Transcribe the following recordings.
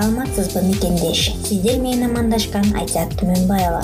саламатсызбы мекендеш сиздер менен амандашкан айзат түмөнбаева.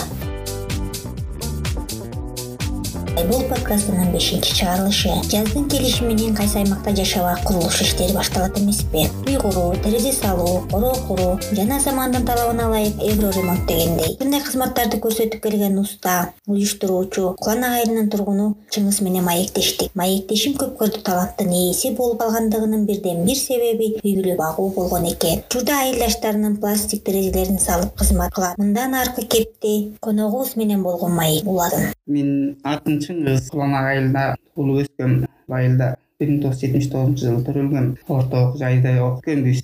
Бул подкастынын бешинчи чыгарылышы. Жаздын келиши менен кайсы аймакта жашабак курулуш иштери башталат эмеспи үй куруу терезе салуу короо куруу жана замандын талабына ылайык евро ремонт дегендей. Ушундай кызматтарды көрсөтүп келген уста уюштуруучу кулан айылынын тургуну чыңгыз менен маектештик. Маектешим көп көрдү таланттын ээси болуп калгандыгынын бирден бир себеби үй бүлө багуу болгон экен. Учурда айылдаштарынын пластик терезелерин салып кызмат кылат. Мындан аркы кепти коногубуз менен болгон маек улатын менин атым чыңгыз кулан айылында туулуп өскөм айылда бир миң тогуз жүз жетимиш тогузунчу жылы төрөлгөм орто окуу жайда окуп бүткөнбүз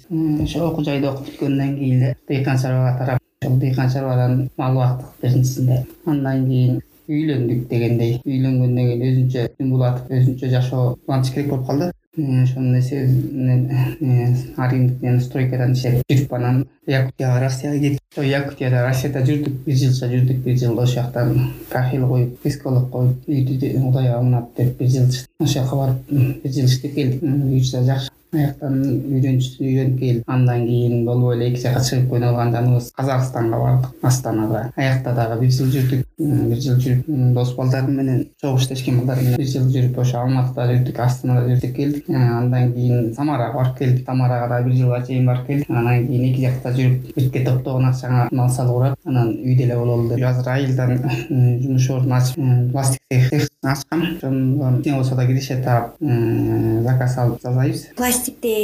ошо окуу жайда окуп бүткөндөн кийин эле дыйкан чарбага тарап ошол дыйкан чарбадан мал бактык биринчисинде андан кийин үйлөндүк дегендей үйлөнгөндөн кийин өзүнчө күн булатып өзүнчө жашоо улантыш керек болуп калды ошонун эсебинен аргиндик стройкадан иштеп жүрүп анан якутияга россияга кетип якутияда россияда жүрдүк бир жылча жүрдүк бир жыл ошол жактан кафель коюп психолог коюп үйдү кудай аманат деп бир жыл ошол жака барып бир жыл иштеп келдик буюрса жакшы. Аяктан үйрөнчү үйрөнүп келип андан кийин болбой эле эки жака чыгып койнолгон жаныбыз казакстанга бардык астанага. Аякта дагы бир жыл жүрдүк бир жыл жүрүп дос балдарым менен чогуу иштешкен балдарым менен бир жыл жүрүп ошо алматыда жүрдүк астанада жүрүп келдик. Андан кийин самарага барып келдик. Самарага дагы бир жылга чейин барып келдик. Анан кийин эки жакта жүрүп бирге топтогон акчаңа мал салуу урап анан үйдө эле бололу деп. Азыр айылдан жумуш ордун ачып пластик цех ачкам. Ошондон кичине болсо да киреше таап заказ алып жасайбыз пластикти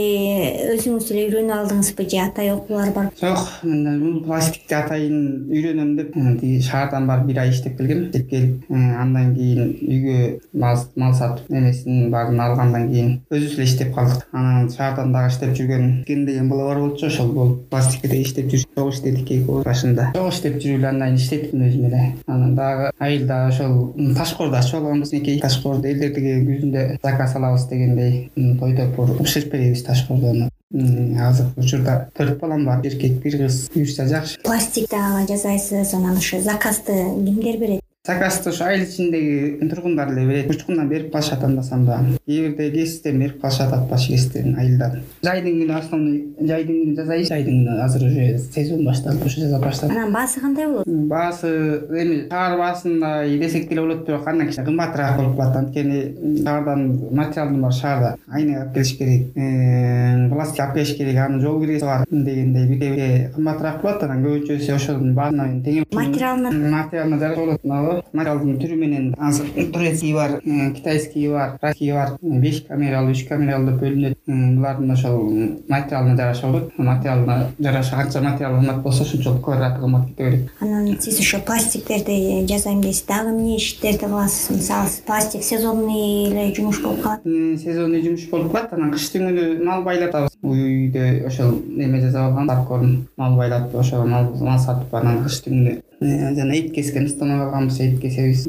өзүңүз эле үйрөнүп алдыңызбы же атай окуулар бар? Жок бул пластикти атайын үйрөнөм деп тиги шаардан барып бир ай иштеп келгем. Иштеп келип андан кийин үйгө мал сатып эмесин баарын алгандан кийин өзүбүз эле иштеп калдык. Анан шаардан дагы иштеп жүргөн деген бала бар болчу ошол болуп иштеп жүрүп чогуу иштедик экөөбүз башында. Чогуу иштеп жүрүп эле андан кийин иштеттим өзүм эле. Анан дагы айылда ошол ташкоорду ачып алганбыз мекей ташкоорду элдерге күзүндө заказ алабыз дегендей той топур бышырып беребиз ташкоордон азыр учурда төрт балам бар. Эркек бир кыз буюрса жакшы. Пластик дагы жасайсыз анан ошо заказды кимдер берет заказды ошо айыл ичиндеги тургундар эле берет. Учкундан берип калышат андасам да. Кээ бирде кесиптен берип калышат ат башы кесиптен айылдан. Жайдын күнү основной жайдын күнү жасайбыз жайдын күнү азыр уже сезон башталып ошо жасап баштадык анан баасы кандай болот? Баасы эми шаар баасындай десек деле болот бирок андан кичине кымбатыраак болуп калат анткени шаардан материалдын баары шаарда айнек алып келиш керек. Пластик алып келиш керек анын жол киргиси бар дегендей бирге кымбатыраак болот анан көбүнчөсү ошонун баарына менен тең материалына. Материалына жараша болот материалдын түрү менен азыр турецкий бар китайский бар российский бар беш камералуу үч камералуу деп бөлүнөт. Булардын ошол материалына жараша болот. Материалына жараша канча материал кымбат болсо ошончолук квадраты кымбат кете берет. Анан сиз ошо пластиктерди жасайм дейсиз дагы эмне иштерди кыласыз? Мисалы пластик сезонный эле жумуш болуп калат. Сезонный жумуш болуп калат. Анан кыштын күнү мал байлатабыз үйдө ошол эме жасап алгам паркорн мал байлатып ошол мал сатып анан кыштын күнү жана эт кескен установа алганбыз эт кесебиз.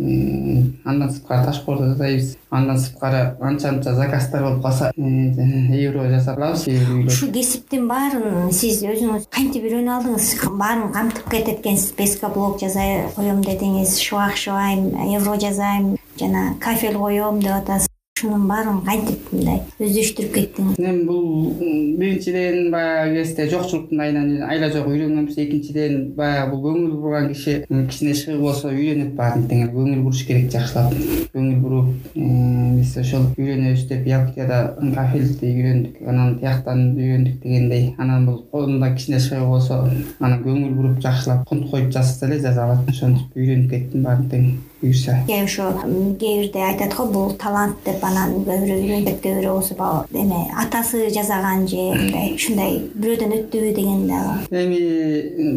Андан сырткары ташкоорду жасайбыз андан сырткары анча мынча заказдар болуп калса евро жасап алабыз ушул кесиптин баарын сиз өзүңүз кантип үйрөнүп алдыңыз? Баарын камтып кетет экенсиз пескоблок жасай коем дедиңиз швах шыбайм евро жасайм жана кафель коем деп атасыз ушунун баарын кантип мындай өздөштүрүп кеттиңиз эми бул биринчиден баягы кезде жокчулуктун айынан айла жок үйрөнгөнбүз. Экинчиден баягы бул көңүл бурган киши кичине шыгы болсо үйрөнөт баарын тең эле көңүл буруш керек жакшылап. Көңүл буруп биз ошол үйрөнөбүз деп якутияда кафелди үйрөндүк анан тияктан үйрөндүк дегендей. Анан бул колунда кичине шыгы болсо анан көңүл буруп жакшылап кунт коюп жазса эле жаза алат ошентип үйрөнүп кеттим баарын тең буюрса ошо кээ бирде айтат го бул талант деп анан кээ бирөө үйрөнүп кээ бирөө болсо эме атасы жасаган же мындай ушундай бирөөдөн өттүбү деген дагы. Эми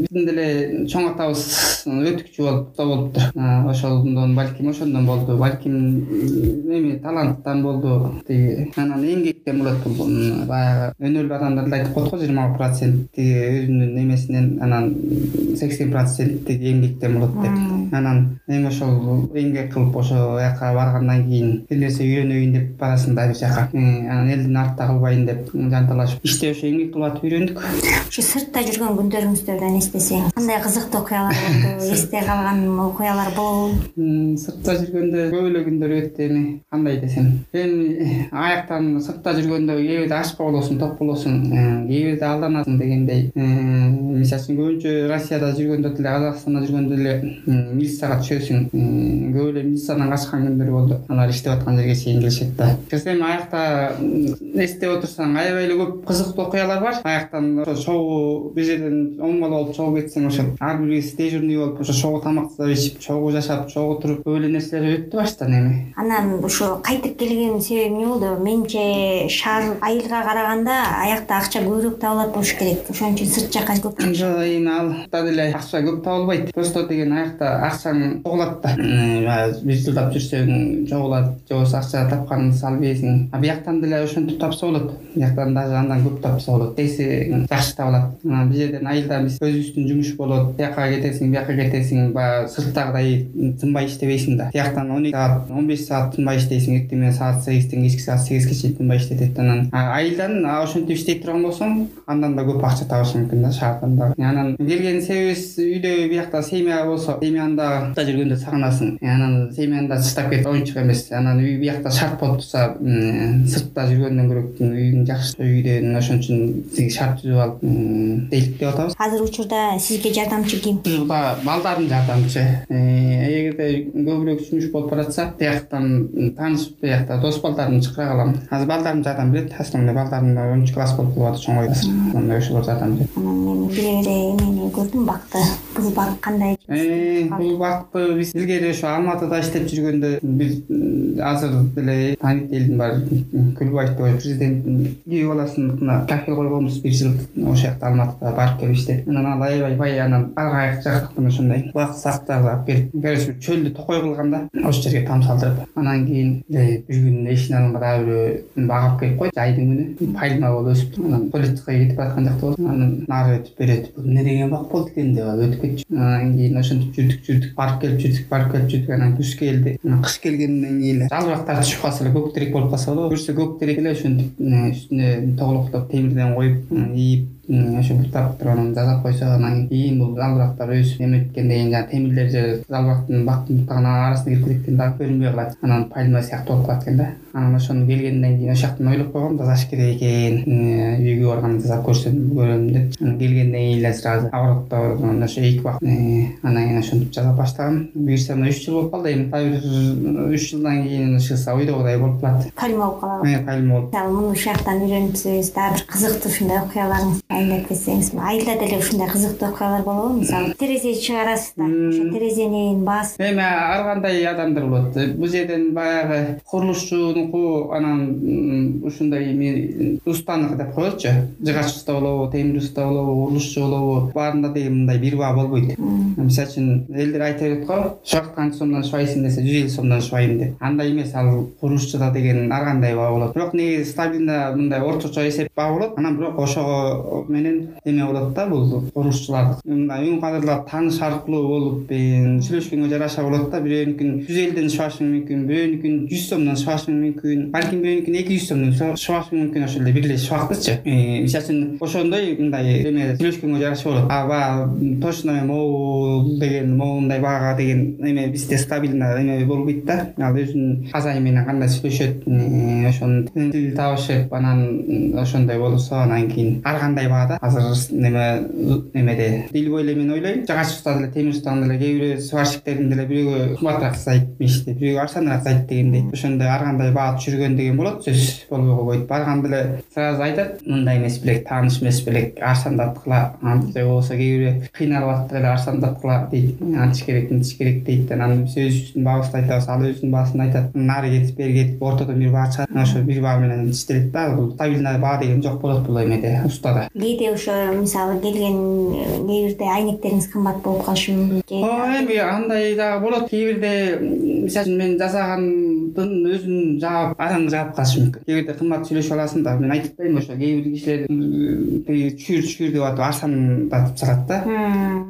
биздин деле чоң атабыз өтүкчү болуп болуптур ошондон балким ошондон болду. Балким эми таланттан болду. Тиги анан эмгектен болот бул баягы өнөөлүү адамдар деле айтып коет го жыйырма процент. Тиги өзүнүн эмесинен анан сексен процент тиги эмгектен болот деп анан эми ошол эмгек кылып ошол жака баргандан кийин бир нерсе үйрөнөйүн деп барасың да бир жака. Анан элдин артта калбайын деп жанталашып иште ошо эмгек кылып атып үйрөндүк. Ушу сыртта жүргөн күндөрүңүздөрдөн эстесеңиз кандай кызыктуу окуялар болду эсте калган окуялар болобу сыртта жүргөндө көп эле күндөр өттү эми. Кандай десем. Эми аяктан сыртта жүргөндө кээ бирде ачка болосуң ток болосуң кээ бирде алданасың дегендей мисалы үчүн көбүнчө россияда жүргөндө деле казакстанда жүргөндө деле милицияга түшөсүң. Көп эле милициядан качкан күндөр болду. Алар иштеп аткан жерге чейин келишет да. Эми аякта эстеп отурсаң аябай эле көп кызыктуу окуялар бар. Аяктан ошо чогуу бир жерден оммол болуп чогуу кетсең ошол ар бирибиз дежурный болуп ошо чогуу тамак ичип чогуу жашап чогуу туруп көп эле нерселер өттү баштан эми. Анан ушу кайтып келген себеби эмне болду? Менимче шаар айылга караганда аякта акча көбүрөөк табылат болуш керек. Ошон үчүн сырт жака көп жок эми алда деле акча көп табылбайт. Просто деген аякта акчаң чогулат да. Баягы бир жылдап жүрсөң чогулат же болбосо акча тапканыңды салып ийесиң а бияктан деле ошентип тапса болот. Бияктан даже андан көп тапса болот. Тегиси жакшы табылат. Анан бул жерден айылда биз өзүбүздүн жумуш болот тияка кетесиң бияка кетесиң баягы сырттагыдай тынбай иштебейсиң да. Тияктан он эки саат он беш саат тынбай иштейсиң. Эртең менен саат сегизден кечки саат сегизге чейин тынбай иштетет анан айылдан ошентип иштей турган болсоң андан да көп акча табыш мүмкүн да шаардан дагы анан келген себебибиз үйдө биякта семья болсо семьяны дагы жүргөндө сагынасың. Анан семьяны да таштап кетип оюнчук эмес. Анан үй биякта шарт болуп турса сыртта жүргөндөн көрө үйүң жакшы үйдөн ошон үчүн шарт түзүп алып дейлик деп атабыз. Азыр учурда сизге жардамчы ким учурда балдарым жардамчы. Эгерде көбүрөөк жумуш болуп баратса тияктан тааныш биякта дос балдарымды чакыра калам азыр балдарым жардам берет основной балдарым онунчу класс болуп калып атыр чоңоюп азыр ошолор жардам берет. Анан эми бире бире эмени көрдүм бакты. Бул бак кандай? Бул бакты биз илгери ошо алматыда иштеп жүргөндө биз азыр деле тааныйт элдин баары күлбаев деп президенттин күйөө баласына кафе койгонбуз бир жыл. Ошол жакта алматыда барып келип иштеп. Анан ал аябай бай анан ар аяк жактыктан ошондой бак сактарды алып келип короче чөлдү токой кылган да ошол жерге там салдырып анан кийин бир күнү эшиктин алдына дагы бирөө бак келип койду жайдын күнү пальма болуп өсүптү анан туалетке кетип бараткан жакта болдум анан нары өтүп бери өтүп бул эмне деген бак болду экен деп алып өтүп кетчү. Анан кийин ошентип жүрдүк жүрдүк барып келип жүрдүк барып келип жүрдүк анан күз келди. Кыш келгенден кийин эле жалбырактар түшүп калса эле көк терек болуп калса болобу көрсө көк терек эле ошентип үстүнө тоглоктоп темирден коюп ийип ошо буктап туруп анан жасап койсо анан кийин бул жалбырактар өсүп неметкенден кийин жанаг темирлер же жалбырактын бактын бутагынын арасына кирип кетет экен дагы көрүнбөй калат. Анан пальма сыяктуу болуп калат экен да. Анан ошону келгенден кийин ошол жактан ойлоп койгом жасаш керек экен. Үйгө барганда жасап көрсөм көрөм деп. Анан келгенден кийин эле сразу анан ошо эки убак андан кийин ошентип жасап баштагам буюрса мына үч жыл болуп калды. Эми дагы бир үч жылдан кийин чыкса ойдогудай болуп калат. Пальма болуп калабы. Пальма болуп. Муну ушул жактан үйрөнсөңүз дагы бир кызыктуу ушундай окуяларыңыз айылдап кетсеңиз айылда деле ушундай кызыктуу окуялар болобу мисалы терезе чыгарасыз да ошо терезенин басып эми ар кандай адамдар болот? Бул жерден баягы курулушчунуку анан ушундай эми устанык деп коетчу жыгач уста болобу темир уста болобу курулушчу болобу. Баарында деги мындай бир баа болбойт. Мисалы үчүн элдер айта берет го жакта канча сомдон ушубайсың десе жүз элүү сомдон ушубайм деп. Андай эмес ал курулушчуда деген ар кандай баа болот. Бирок негизи стабильно мындай орточо эсеп баа болот. Анан бирок ошого менен эме болот да бул курулушчулардыкы мындай үн кадырлап тааныш аркылуу болуп сүйлөшкөнгө жараша болот да бирөөнүкүн жүз элүүдөн ушубашың мүмкүн бирөөнүкүн жүз сомдон ушубашың мүмкүн балким бирөөнүкүн эки жүз сомдон ушубашың мүмкүн ошол эле бир эле шубактычы мисалы үчүн ошондой мындай эме сүйлөшкөнгө жараша болот а баягы точно могул деген моундай баага деген эме бизде стабильно эме болбойт да. Ал өзүнүн хозяин менен кандай сүйлөшөт ошону тил табышып анан ошондой болсо анан кийин ар кандай баада азыр неме немеде? Деловой эле мен ойлойм жыгач уста деле темир устанын деле кээ бирөө сварщиктердин деле бирөөгө кымбатыраак жасайт ишти бирөөгө арзаныраак жасайт дегендей ошондой ар кандай баа түшүргөн деген болот сөзсүз болбой койбойт барганда эле сразу айтат мындай эмес белек тааныш эмес белек арзандаткыла же болбосо кээ бирөө кыйналып атса эле арзандаткыла дейт антиш керек мынтиш керек дейт анан биз өзүбүздүн баабызды айтабыз ал өзүнүн баасын айтат нары кетип бери кетип ортодон бир баа чыгат ошол бир баа менен иштелет да бул стабильный баа деген жок болот бул эмеде устада кээде ошо мисалы келген кээ бирде айнектериңиз кымбат болуп калышы мүмкүн же ооба эми андай дагы болот. Кээ бирде мисалы үчүн мен жасагандын өзүн жаап араң жаап калышы мүмкүн. Кээ бирде кымбат сүйлөшүп аласың да мен айтып атпаймынбы ошо кээ бир кишилер тиги чүкүр чүкүр деп атып арзандатып сатат да.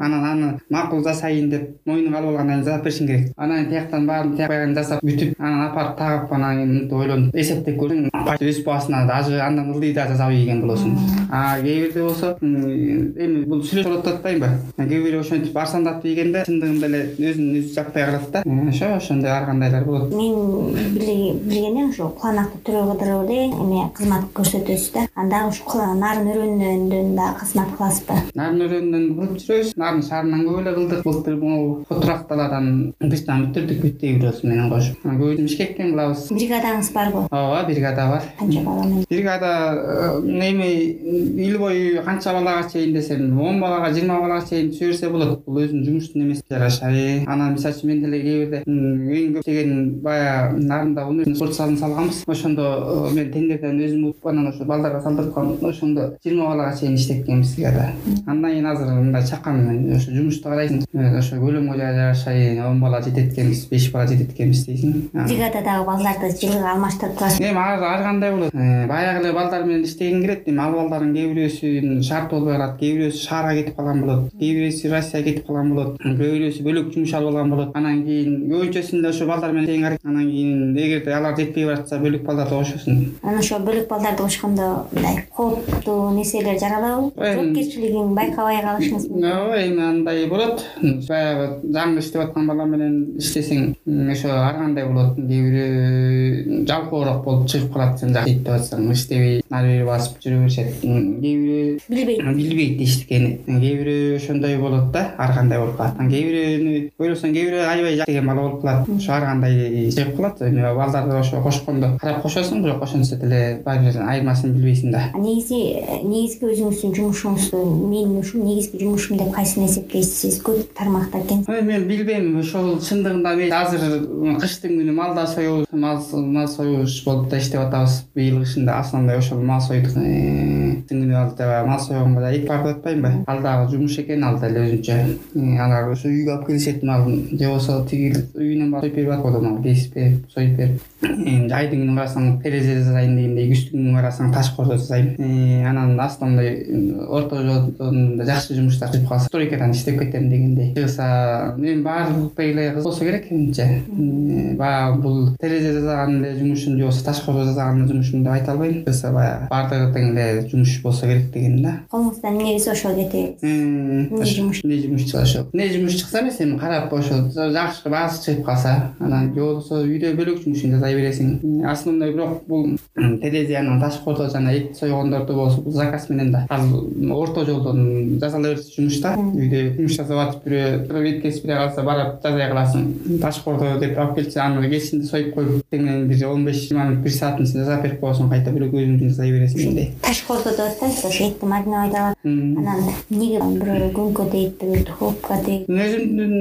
Анан аны макул жасайын деп мойнуңа алып алгандан кийин жасап беришиң керек. Анан кийин тияктан баарын тияк баягын жасап бүтүп анан апарып тагып анан кийин мынтип ойлонуп эсептеп көрсөң өсүп каласың даже андан ылдый да жасап ийген болосуң. А кээ болсо эми бул сүйлөшүп болот деп атпаймынбы кээ бири ошентип арзандатып ийгенде чындыгында эле өзүн өзү жакпай калат да ошо ошондой ар кандайлар болот. Мен билгеним ушул куланакты түрө кыдырып эле эме кызмат көрсөтөсүз да. Анда ушул нарын өрөөнүнөн дагы кызмат кыласызбы? Нарын өрөөнүнөн кылып жүрөбүз нарын шаарынан көп эле кылдык. Былтыр могу фотурак даладан бир дан бүттүрдүк бүттөй бирөөсү менен кошуп көбүнчө бишкектен кылабыз. Бригадаңыз барбы ооба бригада бар. Канча бала менен бригада э, эми ил бою канча балага чейин десем он балага жыйырма балага чейин түзө берсе болот. Бул өзүнүн жумушуна эмеси жараша анан мисалы үчүн мен деле кээ бирде эң көп деген баягы нарында спорт залын салганбыз. Ошондо э, мен тендерден өзүм утуп анан ошо балдарга салдырткам ошондо жыйырма балага чейин иштеткенбиз бригада андан кийин азыр мындай чакан ошо жумушту карайсың. Э, ошо көлөмгө жараша он бала жетет экенбиз беш бала жетет экенбиз дейсиң бригададагы балдарды жылга алмаштырып турасыз эми ар кандай болот? Баягы эле балдар менен иштегим келет эми ал балдардын кээ бирөөсүнүн шарты болбой калат. Кээ бирөөсү шаарга кетип калган болот. Кээ бирөөсү россияга кетип калган болот. Кээ бирөөсү бөлөк жумуш алып алган болот. Анан кийин көбүнчөсүндө ошо балдар менен тең аракет анан кийин эгерде алар жетпей баратса бөлөк балдарды кошосуң анан ошо бөлөк балдарды кошкондо мындай кооптуу нерселер жаралабы жоопкерчилигин байкабай калышыңыз мүмкүн. Ооба эми андай болот. Баягы жаңы иштеп аткан бала менен иштесең ошо ар кандай болот? Кээ бирөө жалпоорок болуп чыгып калат сен жакшы иштеп атсаң иштебей ары бери басып жүрө беришет. Кээ бирөө билбейт. Билбейт иштикени кээ бирөө ошондой болот да ар кандай болуп калат. Анан кээ бирөөнү ойлосоң кээ бирөө аябай жакшы деген бала болуп калат. Ошо ар кандай чыгып калат эми балдарды ошо кошкондо карап кошосуң бирок ошентсе деле баары бир айырмасын билбейсиң да. Негизи негизги өзүңүздүн жумушуңузду мен ушул негизги жумушум деп кайсыны эсептейсиз? Көп тармактар экен. Мен билбейм. Ошол чындыгында мен азыр кыштын күнү мал да соебуз мал союш болуп да иштеп атабыз. Быйыл кышында основной ошол мал дагы мал сойгонго да эки деп атпаймынбы ал дагы жумуш экен ал деле өзүнчө. Алар ошо үйгө алып келишет малын же болбосо тиги үйүнөн барып могу кесип берип союп берип. Жайдын күнү карасаң терезе жасайын дегендей күздүн күнү карасаң таш кордо жасайм. Анан основной орто жолдон жакшы жумуштар чыгып калса стройкадан иштеп кетем дегендей. Чыгса эми баардык эле болсо керек менимче баягы бул терезе жасаган эле жумушум же болбосо таш кордо жасаган жумушум деп айта албайм. Чыгса баягы баардыгы тең эле жумуш болсо керек дегеним да. Колуңуздан эмне кирсе ошол кете. Бересиз эмне жумуш? эмне жумуш чыга ошо эмне жумуш чыкса эмес эми карап ошо жакшы баасы чыгып калса анан же болбосо үйдө бөлөк жумушуң жасай бересиң. Основной бирок бул терезе анан таш кордо жана эт сойгондорду болсо бул заказ менен да. Ал орто жолдон жасала берчү жумуш да. Үйдө жумуш жасап атып бирөө эт кесип бере калса барып жасай каласың. Таш кордо деп алып келсе аны кесинде союп коюп тең менен бир он беш жыйырма мүнөт бир сааттын ичинде жасап берип коесуң кайта бөлөк өзүңүчүн жасай бересиң мындай таш этти мариновать алат анан эмнеге бирөө көңкө дейт бирөө духовка дейт? Өзүмдүн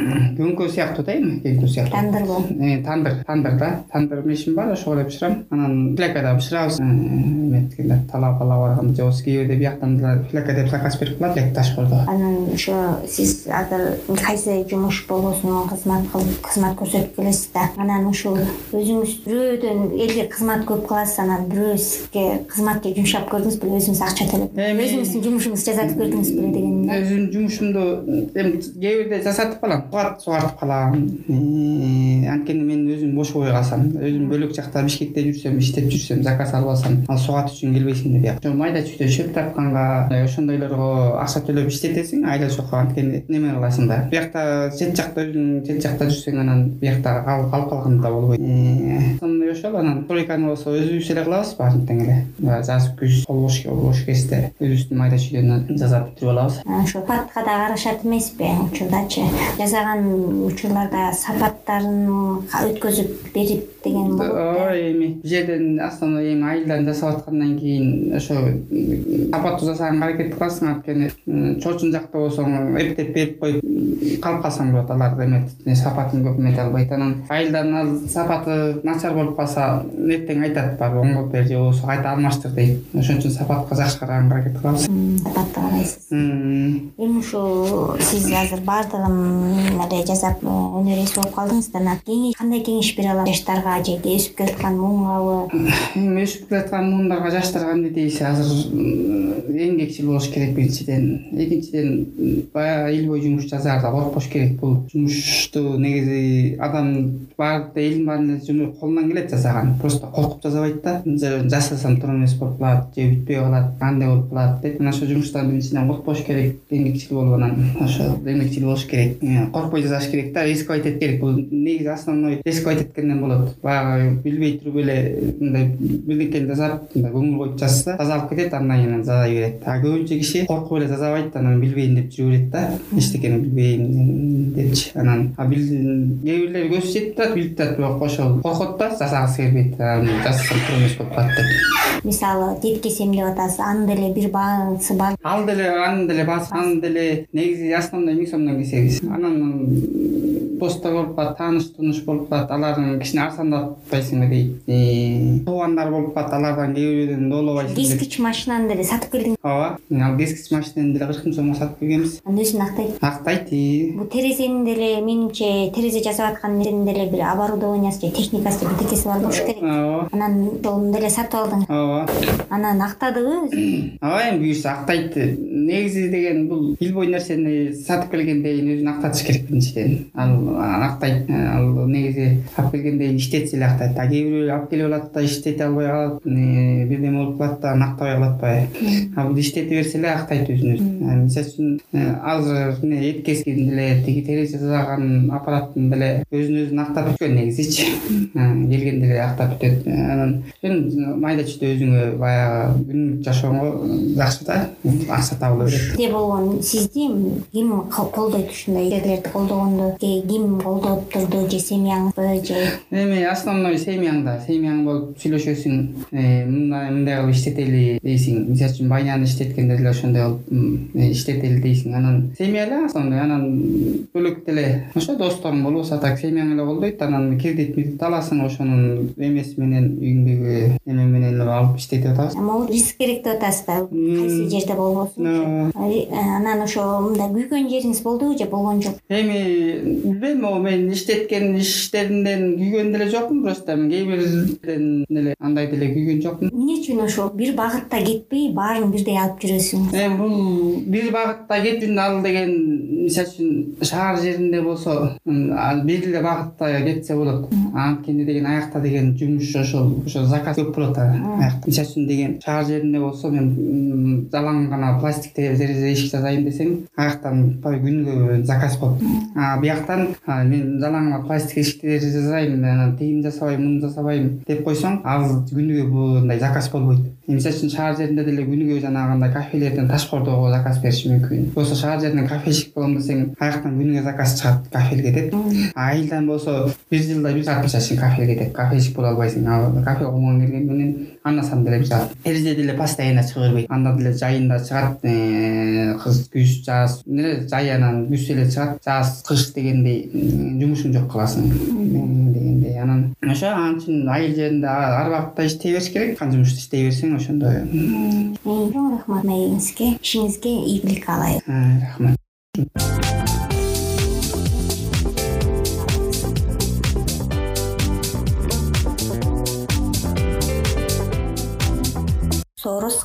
көңкө сыяктуу да эми көңкө сыяктуу. Тандырбы тандыр тандыр да. Тандыр мешим бар ошого эле бышырам анан флекада бышырабыз эметкенде талаа палаа барганда же болбосо кээ бирде бияктан деле флека деп заказ берип калат кордо анан ошо сиз азыр кайсы жумуш болбосун кызмат кылып кызмат көрсөтүп келесиз да. Анан ушул өзүңүз бирөөдөн элге кызмат көп кыласыз анан бирөө сизге кызматчы жумшап көрдүңүз беле өзүңүз акча төлөп өзүңүздүн жумушуңузду жасатып көрдүңүз беле дегеним да? Өзүмдүн жумушумду эми кээ бирде жасатып калам сугат сугартып калам. Анткени мен өзүм бош болбой калсам өзүм бөлөк жакта бишкекте жүрсөм иштеп жүрсөм заказ алып алсам ал сугат үчүн келбейсиң да бияка майда чүйдө шөп тартканга ошондойлорго акча төлөп иштетесиң айла чокко анткени неме кыласың да? Биякта чет жакта өзүң чет жакта жүрсөң анан биякта калып калганда да болбойт. Основной ошол анан стройканы болсо өзүбүз эле кылабыз баарын тең эле? Жаз күз бош кезде өзүбүздүн майда чүйдөн жасап бүтүрүп алабыз. Ошо сапатка дагы карашат эмеспи учурдачы. Жасаган учурларда сапаттарын өткөзүп берип деген болот ооба эми бул жерден основной эми айылдан жасап аткандан кийин ошо сапаттуу жасаганга аракет кыласың анткени чоочун жакта болсоң эптеп берип коюп калып калсаң болот алар эметип сапатын көп эмете албайт. Анан айылдан ал сапаты начар болуп калса эртең айтат барып оңдоп бер же болбосо кайта алмаштыр дейт. Ошон үчүн сапатка жакшы караганга аракет кылабыз сапатты карайсыз эми ушул сиз азыр баардыгын эле жасап өнөр ээси болуп калдыңыз да анан кеңеш кандай кеңеш бере аласыз? Жаштарга же өсүп келаткан муунгабы эми өсүп келаткан муундарга жаштарга эмне дейсиз азыр эмгекчил болуш керек биринчиден. Экинчиден баягы бою жумуш жасаарда коркпош керек бул жумушту негизи адам баардык элдин баарын эле колунан келет жасаган. Просто коркуп жасабайт да. Жасасам туура эмес болуп калат же бүтпөй калат кандай болуп калат деп анан ошол жумуштан биринчиден коркпош керек эмгекчил болуп анан ошо эмгекчил болуш керек. Коркпой жасаш керек да рисковать этиш керек. Бул негизи основной рисковать эткенден болот. Баягы билбей туруп эле мындай бирдекени жасап мындай көңүл коюп жасаса тазалып кетет андан кийин жасай берет. Көбүнчө киши коркуп эле жасабайт анан билбейм деп жүрө берет да. Эчтекени билбейм депчи. Анан кээ бирлери көзү жетип турат билип турат бирок ошол коркот да жасагысы келбейт. Жасасам туура эмес болуп калат деп мисалы жеткезсем деп атасыз анын деле бир баасы бар. Ал деле анын деле баасы анын деле негизи основной миң сомдон анан болуп калат тааныш тунуш болуп калат алардын кичине арзандатпайсыңбы дейт. Туугандар болуп калат алардан кээ бирөөдөн доолобойсуң кескич машинаны деле сатып келдиңиз ооба ал кескич машинени деле кырк миң сомго сатып келгенбиз анан өзүн актайт. Актайт бул терезени деле менимче терезе жасап аткан нерсенин деле бир оборудованиясы же техникасы бирдекеси бар болуш керек. Ооба. Анан ошону деле сатып алдыңыз ооба. Анан актадыбы ооба эми буюрса актайт. Негизи деген бул бою нерсени сатып келгенден кийин өзүн актатыш керек биринчиден. Ал актайт э, ал негизи алып келгенден кийин иштетсе эле актайт а кээ бирөө алып келип алат да иштете албай калат бирдеме болуп калат да анан актабай калат баягы а бул иштете берсе эле актайт өзүн өзү мисалы үчүн э, азыр эмне эт кескин деле тиги терезе жасаган аппараттын деле өзүн өзүн актап бүткөн негизичи келгенде эле актап бүтөт анан майда чүйдө өзүңө баягы күнүмдүк жашооңо жакшы да. Акча табыла берет болгон сизди ким колдойт ушундай жерлерди колдогондо же ким колдоп турду же семьяңызбы же эми основной семьяңда семьяң болуп сүйлөшөсүң э, мындай мындай кылып иштетели дейсиң. Мисалы үчүн байняны иштеткенде деле ошондой кылып иштетели дейсиң. Анан семья эле основной анан бөлөк деле ошо досторуң болобосу а так семьяң эле колдойт анан кредит аласың ошонун эмеси менен еңбеги эме менен алып иштетип атабыз могу риск керек деп атасыз да кайсы жерде болбосунчу э, анан ошо мындай күйгөн жериңиз болдубу же болгон жок? Эми билбейм могу мен иштеткен иштеримден күйгөн деле жокмун просто кээ бирден деле андай деле күйгөн жокмун. Эмне үчүн ошол бир багытта кетпей баарын бирдей алып жүрөсүңүз? Эми бул бир багытта кетүү ал деген мисалы үчүн шаар жеринде болсо бир эле багытта кетсе болот. Анткени деген аякта деген жумуш ошол ошо заказ көп болот аякта. Мисалы үчүн деген шаар жеринде болсо мен жалаң гана пластик терезе эшик жасайын десең аяктан күнүгө заказ болот. А бияктан мен жалаң пластик эшик терезе жасайм анан тигини жасабайм муну жасабайм деп койсоң ал күнүгө мындай заказ болбойт. Мисалы үчүн шаар жеринде деле күнүгө жанагындай кафелерден ташкоордого заказ бериш мүмкүн. Болбосо шаар жеринен кафешик болом десең аяктан күнүгө заказ чыгат кафелге деп. Айылдан болсо бир жылда бир мисалы үчүн кафелге деп кафешик боло албайсың. Кафе колуңан келген менен аанасам деле бир жаат терезе деле постоянно чыга бербейт анда деле жайында чыгат э, кыз күз жаз жай анан күз эле чыгат жаз кыш дегендей жумушуң жок кыласың. Дегендей. Анан ошо ал үчүн айыл жеринде ар убакытта иштей бериш керек. Кан жумушту иштей берсең ошондо. Чоң рахмат эмегиңизге ишиңизге ийгилик каалайбыз рахмат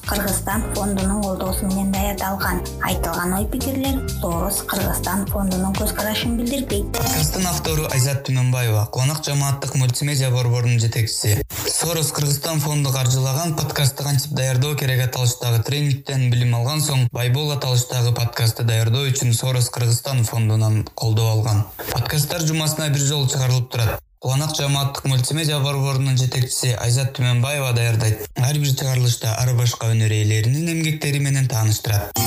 кыргызстан фондунун колдоосу менен даярдалган. Айтылган ой пикирлер сорус кыргызстан фондунун көз карашын билдирбейт. Подкасттын автору айзат түмөнбаева кубанак жамааттык мультимедиа борборунун жетекчиси. Сорус кыргызстан фонду каржылаган подкастты кантип даярдоо керек аталыштагы тренингден билим алган соң байбол аталыштагы подкастты даярдоо үчүн сорус кыргызстан фондунан колдоо алган. Подкасттар жумасына бир жолу чыгарылып турат кубанак жамааттык мультимедиа борборунун жетекчиси айзат түмөнбаева даярдайт ар бир чыгарылышта ар башка өнөр ээлеринин эмгектери менен тааныштырат